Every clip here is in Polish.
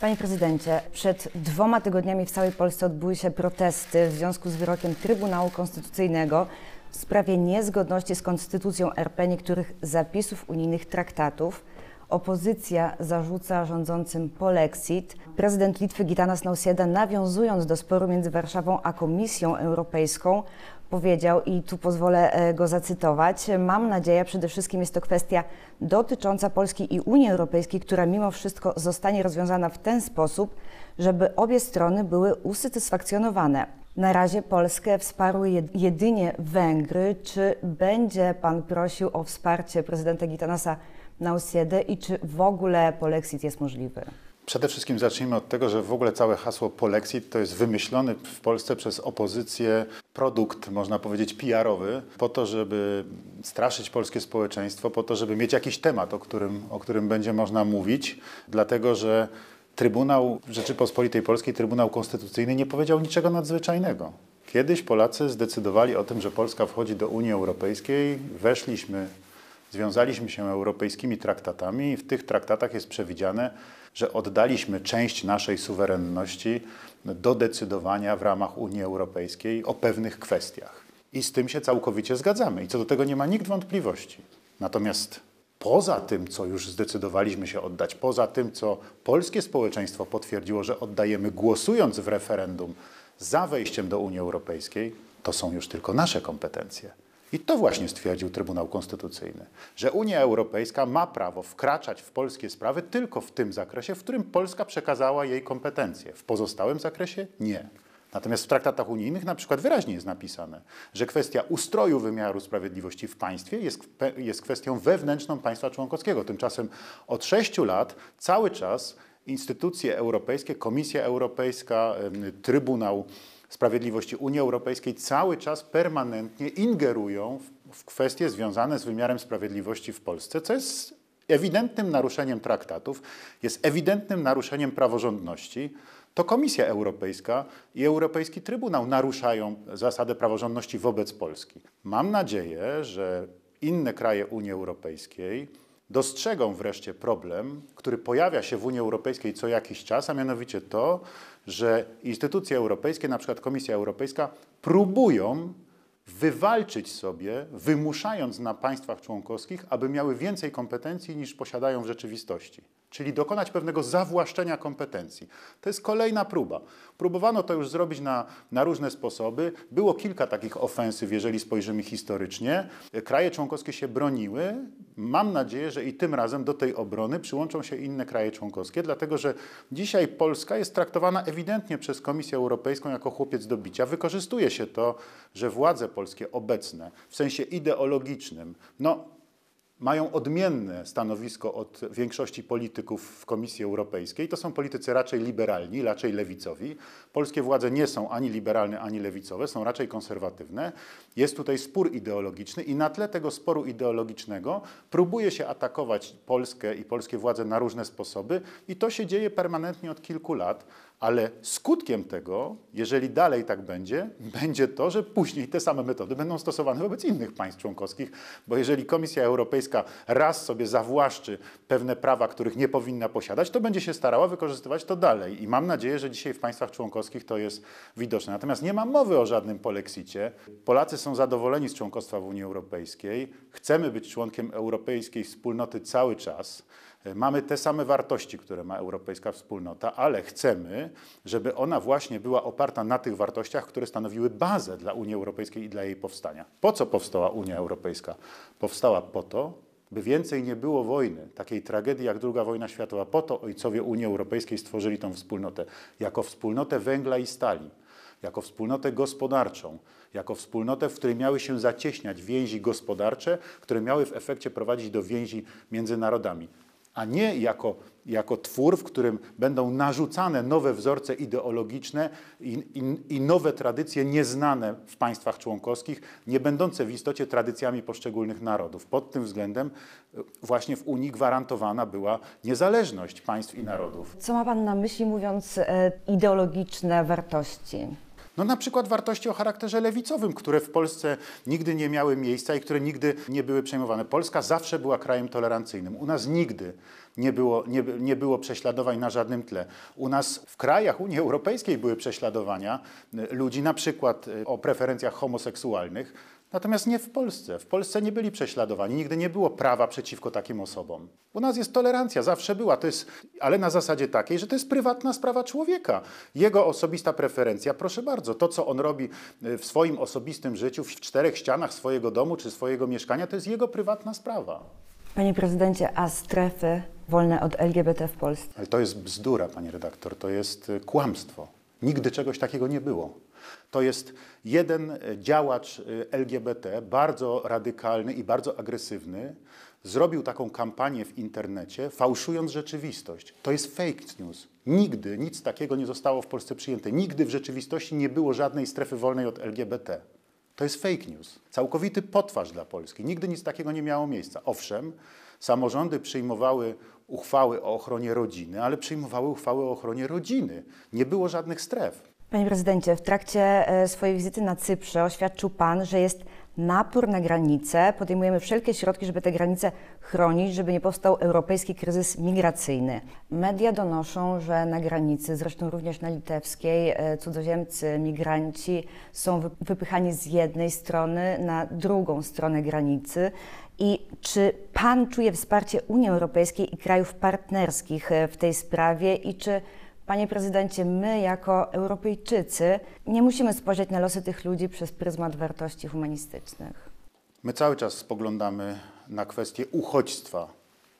Panie prezydencie, przed dwoma tygodniami w całej Polsce odbyły się protesty w związku z wyrokiem Trybunału Konstytucyjnego w sprawie niezgodności z Konstytucją RP niektórych zapisów unijnych traktatów. Opozycja zarzuca rządzącym polexit. Prezydent Litwy Gitanas Nausėda, nawiązując do sporu między Warszawą a Komisją Europejską, powiedział, i tu pozwolę e, go zacytować, mam nadzieję, przede wszystkim jest to kwestia dotycząca Polski i Unii Europejskiej, która mimo wszystko zostanie rozwiązana w ten sposób, żeby obie strony były usatysfakcjonowane. Na razie Polskę wsparły jedynie Węgry. Czy będzie Pan prosił o wsparcie prezydenta Gitanasa Nausiedę i czy w ogóle polexit jest możliwy? Przede wszystkim zacznijmy od tego, że w ogóle całe hasło polexit to jest wymyślony w Polsce przez opozycję produkt, można powiedzieć, PR-owy, po to, żeby straszyć polskie społeczeństwo, po to, żeby mieć jakiś temat, o którym, o którym będzie można mówić, dlatego że Trybunał Rzeczypospolitej Polskiej, Trybunał Konstytucyjny nie powiedział niczego nadzwyczajnego. Kiedyś Polacy zdecydowali o tym, że Polska wchodzi do Unii Europejskiej, weszliśmy Związaliśmy się europejskimi traktatami i w tych traktatach jest przewidziane, że oddaliśmy część naszej suwerenności do decydowania w ramach Unii Europejskiej o pewnych kwestiach. I z tym się całkowicie zgadzamy i co do tego nie ma nikt wątpliwości. Natomiast poza tym, co już zdecydowaliśmy się oddać, poza tym, co polskie społeczeństwo potwierdziło, że oddajemy głosując w referendum za wejściem do Unii Europejskiej, to są już tylko nasze kompetencje. I to właśnie stwierdził Trybunał Konstytucyjny, że Unia Europejska ma prawo wkraczać w polskie sprawy tylko w tym zakresie, w którym Polska przekazała jej kompetencje. W pozostałym zakresie nie. Natomiast w traktatach unijnych na przykład wyraźnie jest napisane, że kwestia ustroju wymiaru sprawiedliwości w państwie jest, jest kwestią wewnętrzną państwa członkowskiego. Tymczasem od sześciu lat cały czas instytucje europejskie, Komisja Europejska, Trybunał Sprawiedliwości Unii Europejskiej cały czas permanentnie ingerują w, w kwestie związane z wymiarem sprawiedliwości w Polsce, co jest ewidentnym naruszeniem traktatów, jest ewidentnym naruszeniem praworządności, to Komisja Europejska i Europejski Trybunał naruszają zasadę praworządności wobec Polski. Mam nadzieję, że inne kraje Unii Europejskiej dostrzegą wreszcie problem, który pojawia się w Unii Europejskiej co jakiś czas, a mianowicie to, że instytucje europejskie, na przykład Komisja Europejska, próbują wywalczyć sobie, wymuszając na państwach członkowskich, aby miały więcej kompetencji niż posiadają w rzeczywistości czyli dokonać pewnego zawłaszczenia kompetencji. To jest kolejna próba. Próbowano to już zrobić na, na różne sposoby. Było kilka takich ofensyw, jeżeli spojrzymy historycznie. Kraje członkowskie się broniły. Mam nadzieję, że i tym razem do tej obrony przyłączą się inne kraje członkowskie, dlatego że dzisiaj Polska jest traktowana ewidentnie przez Komisję Europejską jako chłopiec do bicia. Wykorzystuje się to, że władze polskie obecne w sensie ideologicznym, no mają odmienne stanowisko od większości polityków w Komisji Europejskiej. To są politycy raczej liberalni, raczej lewicowi. Polskie władze nie są ani liberalne, ani lewicowe, są raczej konserwatywne. Jest tutaj spór ideologiczny i na tle tego sporu ideologicznego próbuje się atakować Polskę i polskie władze na różne sposoby i to się dzieje permanentnie od kilku lat. Ale skutkiem tego, jeżeli dalej tak będzie, będzie to, że później te same metody będą stosowane wobec innych państw członkowskich, bo jeżeli Komisja Europejska raz sobie zawłaszczy pewne prawa, których nie powinna posiadać, to będzie się starała wykorzystywać to dalej. I mam nadzieję, że dzisiaj w państwach członkowskich to jest widoczne. Natomiast nie ma mowy o żadnym polexicie. Polacy są zadowoleni z członkostwa w Unii Europejskiej. Chcemy być członkiem europejskiej wspólnoty cały czas. Mamy te same wartości, które ma Europejska Wspólnota, ale chcemy, żeby ona właśnie była oparta na tych wartościach, które stanowiły bazę dla Unii Europejskiej i dla jej powstania. Po co powstała Unia Europejska? Powstała po to, by więcej nie było wojny, takiej tragedii jak II wojna światowa. Po to ojcowie Unii Europejskiej stworzyli tą wspólnotę, jako wspólnotę węgla i stali, jako wspólnotę gospodarczą, jako wspólnotę, w której miały się zacieśniać więzi gospodarcze, które miały w efekcie prowadzić do więzi między narodami a nie jako, jako twór, w którym będą narzucane nowe wzorce ideologiczne i, i, i, nowe tradycje nieznane w państwach członkowskich, nie będące w istocie tradycjami poszczególnych narodów. Pod tym względem e, właśnie w Unii gwarantowana była niezależność państw i narodów. Co ma Pan na myśli mówiąc e, ideologiczne wartości? No na przykład wartości o charakterze lewicowym, które w Polsce nigdy nie miały miejsca i które nigdy nie były przejmowane. Polska zawsze była krajem tolerancyjnym. U nas nigdy nie było, nie, nie było prześladowań na żadnym tle. U nas w krajach Unii Europejskiej były prześladowania y, ludzi na przykład y, o preferencjach homoseksualnych, natomiast nie w Polsce. W Polsce nie byli prześladowani, nigdy nie było prawa przeciwko takim osobom. U nas jest tolerancja, zawsze była, to jest, ale na zasadzie takiej, że to jest prywatna sprawa człowieka. Jego osobista preferencja, proszę bardzo, to co on robi y, w swoim osobistym życiu, w czterech ścianach swojego domu czy swojego mieszkania, to jest jego prywatna sprawa. Panie prezydencie, a strefy wolne od LGBT w Polsce? Ale to jest bzdura, panie redaktor, to jest y, kłamstwo. Nigdy czegoś takiego nie było. To jest jeden y, działacz y, LGBT, bardzo radykalny i bardzo agresywny, zrobił taką kampanię w internecie, fałszując rzeczywistość. To jest fake news. Nigdy nic takiego nie zostało w Polsce przyjęte. Nigdy w rzeczywistości nie było żadnej strefy wolnej od LGBT. To jest fake news. Całkowity potwarz dla Polski. Nigdy nic takiego nie miało miejsca. Owszem, samorządy przyjmowały uchwały o ochronie rodziny, ale przyjmowały uchwały o ochronie rodziny. Nie było żadnych stref. Panie prezydencie, w trakcie e, swojej wizyty na Cyprze oświadczył Pan, że jest napór na granice. Podejmujemy wszelkie środki, żeby te granice chronić, żeby nie powstał europejski kryzys migracyjny. Media donoszą, że na granicy, zresztą również na litewskiej, e, cudzoziemcy, migranci są wypychani z jednej strony na drugą stronę granicy. I czy Pan czuje wsparcie Unii Europejskiej i krajów partnerskich e, w tej sprawie i czy Panie prezydencie, my jako Europejczycy nie musimy spojrzeć na losy tych ludzi przez pryzmat wartości humanistycznych. My cały czas spoglądamy na kwestię uchodźstwa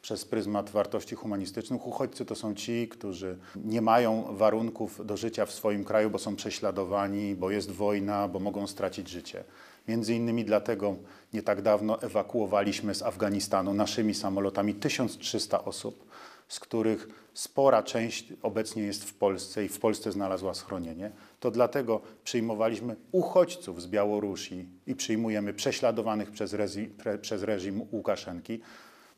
przez pryzmat wartości humanistycznych. Uchodźcy to są ci, którzy nie mają warunków do życia w swoim kraju, bo są prześladowani, bo jest wojna, bo mogą stracić życie. Między innymi dlatego nie tak dawno ewakuowaliśmy z Afganistanu naszymi samolotami 1300 osób, z których spora część obecnie jest w Polsce i w Polsce znalazła schronienie. To dlatego przyjmowaliśmy uchodźców z Białorusi i przyjmujemy prześladowanych przez, rezi, przez reżim Łukaszenki.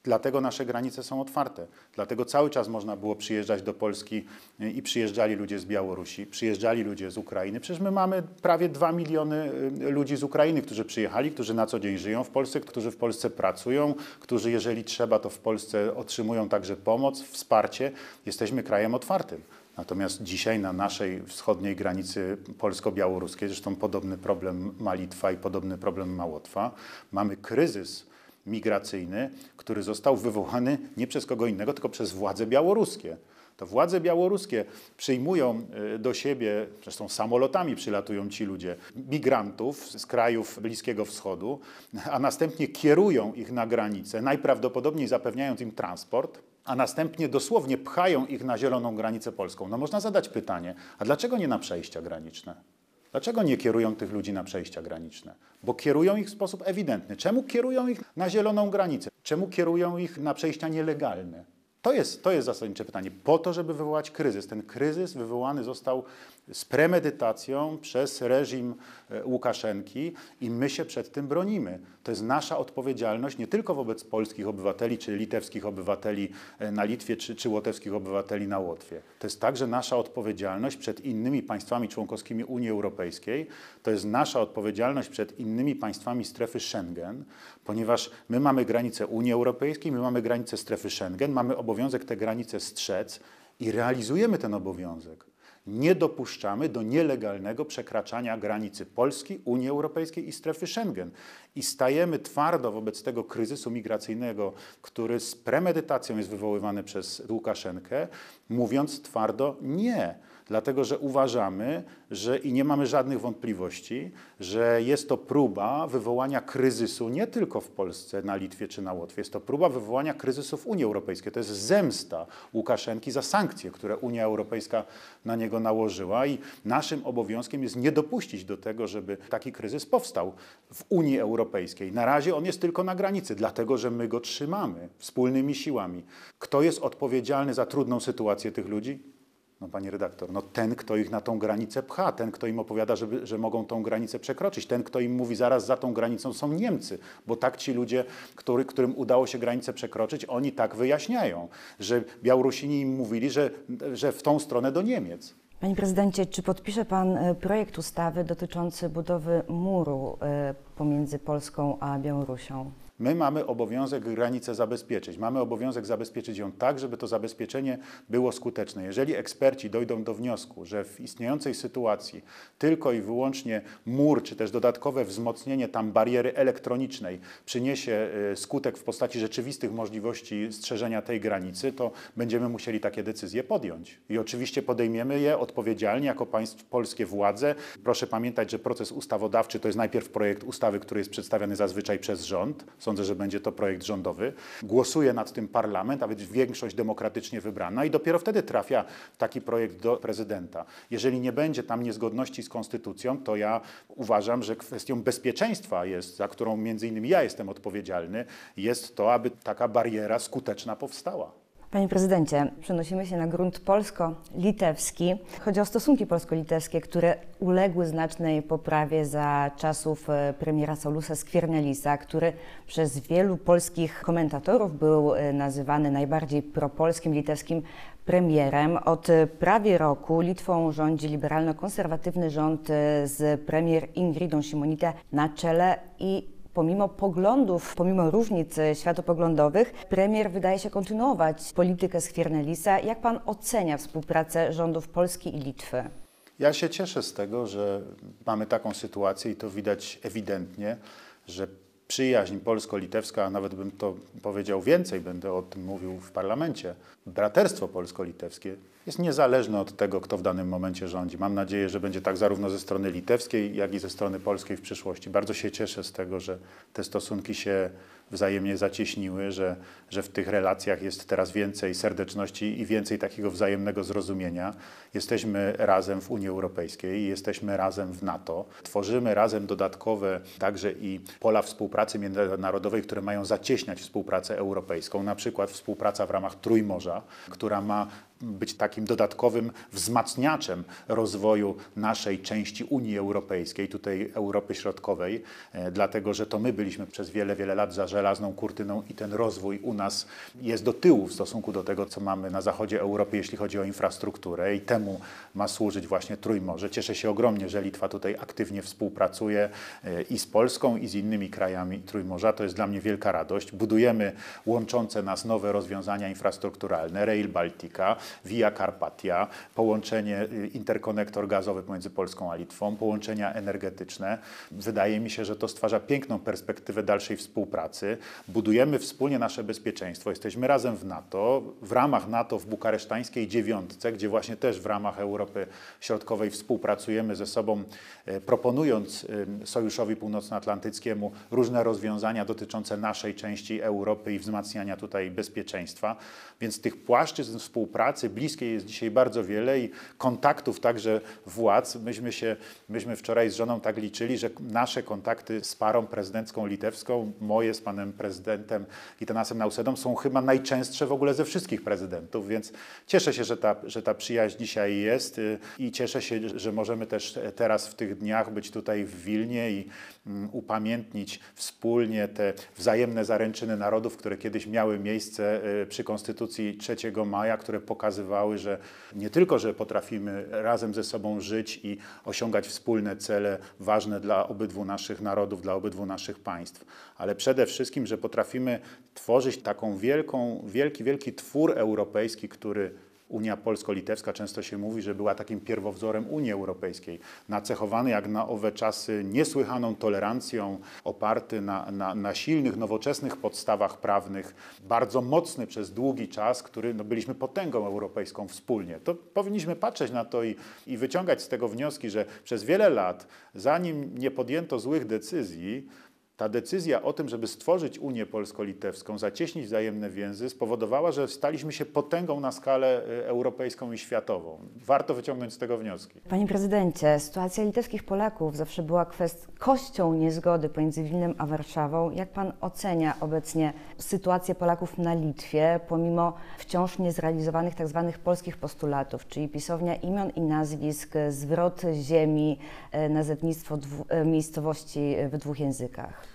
Dlatego nasze granice są otwarte. Dlatego cały czas można było przyjeżdżać do Polski y, i przyjeżdżali ludzie z Białorusi, przyjeżdżali ludzie z Ukrainy. Przecież my mamy prawie 2 miliony y, ludzi z Ukrainy, którzy przyjechali, którzy na co dzień żyją w Polsce, którzy w Polsce pracują, którzy jeżeli trzeba, to w Polsce otrzymują także pomoc, wsparcie. Jesteśmy krajem otwartym. Natomiast dzisiaj na naszej wschodniej granicy polsko-białoruskiej, zresztą podobny problem ma Litwa i podobny problem ma Łotwa, mamy kryzys migracyjny, który został wywołany nie przez kogo innego, tylko przez władze białoruskie. To władze białoruskie przyjmują y, do siebie, zresztą samolotami przylatują ci ludzie, migrantów z krajów Bliskiego Wschodu, a następnie kierują ich na granicę, najprawdopodobniej zapewniając im transport, a następnie dosłownie pchają ich na zieloną granicę polską. No można zadać pytanie, a dlaczego nie na przejścia graniczne? Dlaczego nie kierują tych ludzi na przejścia graniczne? Bo kierują ich w sposób ewidentny. Czemu kierują ich na zieloną granicę? Czemu kierują ich na przejścia nielegalne? To jest, to jest zasadnicze pytanie. Po to, żeby wywołać kryzys. Ten kryzys wywołany został z premedytacją przez reżim e, Łukaszenki i my się przed tym bronimy. To jest nasza odpowiedzialność nie tylko wobec polskich obywateli, czy litewskich obywateli e, na Litwie, czy, czy łotewskich obywateli na Łotwie. To jest także nasza odpowiedzialność przed innymi państwami członkowskimi Unii Europejskiej. To jest nasza odpowiedzialność przed innymi państwami strefy Schengen, ponieważ my mamy granicę Unii Europejskiej, my mamy granicę strefy Schengen, mamy obowiązek te granice strzec i realizujemy ten obowiązek nie dopuszczamy do nielegalnego przekraczania granicy Polski, Unii Europejskiej i strefy Schengen. I stajemy twardo wobec tego kryzysu migracyjnego, który z premedytacją jest wywoływany przez Łukaszenkę, mówiąc twardo nie dlatego że uważamy, że i nie mamy żadnych wątpliwości, że jest to próba wywołania kryzysu nie tylko w Polsce, na Litwie czy na Łotwie, jest to próba wywołania kryzysu w Unii Europejskiej. To jest zemsta Łukaszenki za sankcje, które Unia Europejska na niego nałożyła i naszym obowiązkiem jest nie dopuścić do tego, żeby taki kryzys powstał w Unii Europejskiej. Na razie on jest tylko na granicy, dlatego że my go trzymamy wspólnymi siłami. Kto jest odpowiedzialny za trudną sytuację tych ludzi? No pani redaktor, no ten, kto ich na tą granicę pcha, ten, kto im opowiada, żeby, że mogą tą granicę przekroczyć, ten, kto im mówi, zaraz za tą granicą są Niemcy, bo tak ci ludzie, który, którym udało się granicę przekroczyć, oni tak wyjaśniają, że Białorusini im mówili, że, że w tą stronę do Niemiec. Panie prezydencie, czy podpisze pan e, projekt ustawy dotyczący budowy muru e, pomiędzy Polską a Białorusią? My mamy obowiązek granicę zabezpieczyć. Mamy obowiązek zabezpieczyć ją tak, żeby to zabezpieczenie było skuteczne. Jeżeli eksperci dojdą do wniosku, że w istniejącej sytuacji tylko i wyłącznie mur, czy też dodatkowe wzmocnienie tam bariery elektronicznej przyniesie y, skutek w postaci rzeczywistych możliwości strzeżenia tej granicy, to będziemy musieli takie decyzje podjąć. I oczywiście podejmiemy je odpowiedzialnie jako państw, polskie władze. Proszę pamiętać, że proces ustawodawczy to jest najpierw projekt ustawy, który jest przedstawiany zazwyczaj przez rząd. Są sądzę, że będzie to projekt rządowy, głosuje nad tym parlament, a więc większość demokratycznie wybrana i dopiero wtedy trafia taki projekt do prezydenta. Jeżeli nie będzie tam niezgodności z konstytucją, to ja uważam, że kwestią bezpieczeństwa jest, za którą między innymi ja jestem odpowiedzialny, jest to, aby taka bariera skuteczna powstała. Panie prezydencie, przenosimy się na grunt polsko-litewski. Chodzi o stosunki polsko-litewskie, które uległy znacznej poprawie za czasów e, premiera Saulusa Skwiernelisa, który przez wielu polskich komentatorów był e, nazywany najbardziej propolskim litewskim premierem. Od prawie roku Litwą rządzi liberalno-konserwatywny rząd e, z premier Ingridą Simonite na czele i pomimo poglądów, pomimo różnic e, światopoglądowych, premier wydaje się kontynuować politykę Skwiernelisza. Jak pan ocenia współpracę rządów Polski i Litwy? Ja się cieszę z tego, że mamy taką sytuację i to widać ewidentnie, że przyjaźń polsko-litewska, a nawet bym to powiedział więcej, będę o tym mówił w parlamencie, braterstwo polsko-litewskie jest niezależne od tego, kto w danym momencie rządzi. Mam nadzieję, że będzie tak zarówno ze strony litewskiej, jak i ze strony polskiej w przyszłości. Bardzo się cieszę z tego, że te stosunki się wzajemnie zacieśniły, że, że w tych relacjach jest teraz więcej serdeczności i więcej takiego wzajemnego zrozumienia. Jesteśmy razem w Unii Europejskiej, jesteśmy razem w NATO, tworzymy razem dodatkowe także i pola współpracy międzynarodowej, które mają zacieśniać współpracę europejską, na przykład współpraca w ramach Trójmorza, która ma być takim dodatkowym wzmacniaczem rozwoju naszej części Unii Europejskiej, tutaj Europy Środkowej, e, dlatego że to my byliśmy przez wiele, wiele lat za żelazną kurtyną i ten rozwój u nas jest do tyłu w stosunku do tego, co mamy na zachodzie Europy, jeśli chodzi o infrastrukturę i temu ma służyć właśnie Trójmorze. Cieszę się ogromnie, że Litwa tutaj aktywnie współpracuje e, i z Polską, i z innymi krajami Trójmorza. To jest dla mnie wielka radość. Budujemy łączące nas nowe rozwiązania infrastrukturalne, Rail Baltica, Via Carpatia, połączenie, y, interkonektor gazowy pomiędzy Polską a Litwą, połączenia energetyczne. Wydaje mi się, że to stwarza piękną perspektywę dalszej współpracy. Budujemy wspólnie nasze bezpieczeństwo. Jesteśmy razem w NATO, w ramach NATO w bukaresztańskiej dziewiątce, gdzie właśnie też w ramach Europy Środkowej współpracujemy ze sobą, e, proponując Sojuszowi Północnoatlantyckiemu różne rozwiązania dotyczące naszej części Europy i wzmacniania tutaj bezpieczeństwa. Więc tych płaszczyzn współpracy bliskiej jest dzisiaj bardzo wiele i kontaktów także władz. Myśmy się, myśmy wczoraj z żoną tak liczyli, że nasze kontakty z parą prezydencką litewską, moje z panem prezydentem Gitanasem Nausedą są chyba najczęstsze w ogóle ze wszystkich prezydentów, więc cieszę się, że ta, że ta przyjaźń dzisiaj jest y, i cieszę się, że możemy też teraz w tych dniach być tutaj w Wilnie i mm, upamiętnić wspólnie te wzajemne zaręczyny narodów, które kiedyś miały miejsce y, przy Konstytucji 3 maja, które pokazywały pokazywały, że nie tylko, że potrafimy razem ze sobą żyć i osiągać wspólne cele ważne dla obydwu naszych narodów, dla obydwu naszych państw, ale przede wszystkim, że potrafimy tworzyć taką wielką, wielki, wielki twór europejski, który Unia Polsko-Litewska często się mówi, że była takim pierwowzorem Unii Europejskiej, nacechowany jak na owe czasy niesłychaną tolerancją, oparty na, na, na silnych, nowoczesnych podstawach prawnych, bardzo mocny przez długi czas, który no, byliśmy potęgą europejską wspólnie. To powinniśmy patrzeć na to i, i wyciągać z tego wnioski, że przez wiele lat, zanim nie podjęto złych decyzji, ta decyzja o tym, żeby stworzyć Unię Polsko-Litewską, zacieśnić wzajemne więzy, spowodowała, że staliśmy się potęgą na skalę y, europejską i światową. Warto wyciągnąć z tego wnioski. Panie prezydencie, sytuacja litewskich Polaków zawsze była kwest kością niezgody pomiędzy Wilnem a Warszawą. Jak pan ocenia obecnie sytuację Polaków na Litwie, pomimo wciąż niezrealizowanych tzw. Tak polskich postulatów, czyli pisownia imion i nazwisk, zwrot ziemi, e, nazewnictwo e, miejscowości w dwóch językach?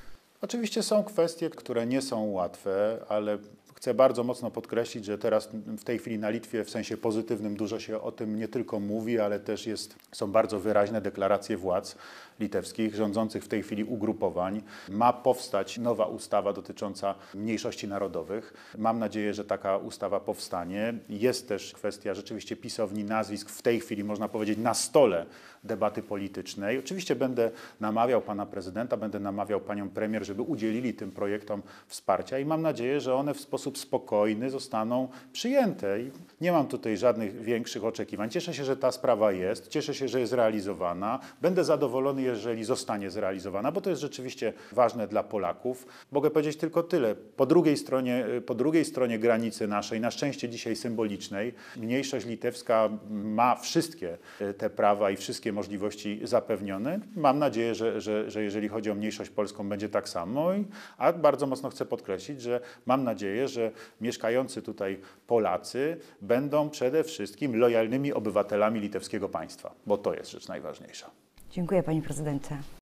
Oczywiście są kwestie, które nie są łatwe, ale Chcę bardzo mocno podkreślić, że teraz w tej chwili na Litwie w sensie pozytywnym dużo się o tym nie tylko mówi, ale też jest, są bardzo wyraźne deklaracje władz litewskich, rządzących w tej chwili ugrupowań. Ma powstać nowa ustawa dotycząca mniejszości narodowych. Mam nadzieję, że taka ustawa powstanie. Jest też kwestia rzeczywiście pisowni nazwisk w tej chwili, można powiedzieć, na stole debaty politycznej. Oczywiście będę namawiał pana prezydenta, będę namawiał panią premier, żeby udzielili tym projektom wsparcia i mam nadzieję, że one w sposób spokojny zostaną przyjęte. I nie mam tutaj żadnych większych oczekiwań. Cieszę się, że ta sprawa jest, cieszę się, że jest realizowana. Będę zadowolony, jeżeli zostanie zrealizowana, bo to jest rzeczywiście ważne dla Polaków. Mogę powiedzieć tylko tyle. Po drugiej stronie, po drugiej stronie granicy naszej, na szczęście dzisiaj symbolicznej, mniejszość litewska ma wszystkie e, te prawa i wszystkie możliwości zapewnione. Mam nadzieję, że, że, że jeżeli chodzi o mniejszość polską, będzie tak samo. A bardzo mocno chcę podkreślić, że mam nadzieję, że mieszkający tutaj Polacy będą przede wszystkim lojalnymi obywatelami litewskiego państwa, bo to jest rzecz najważniejsza. Dziękuję panie prezydencie.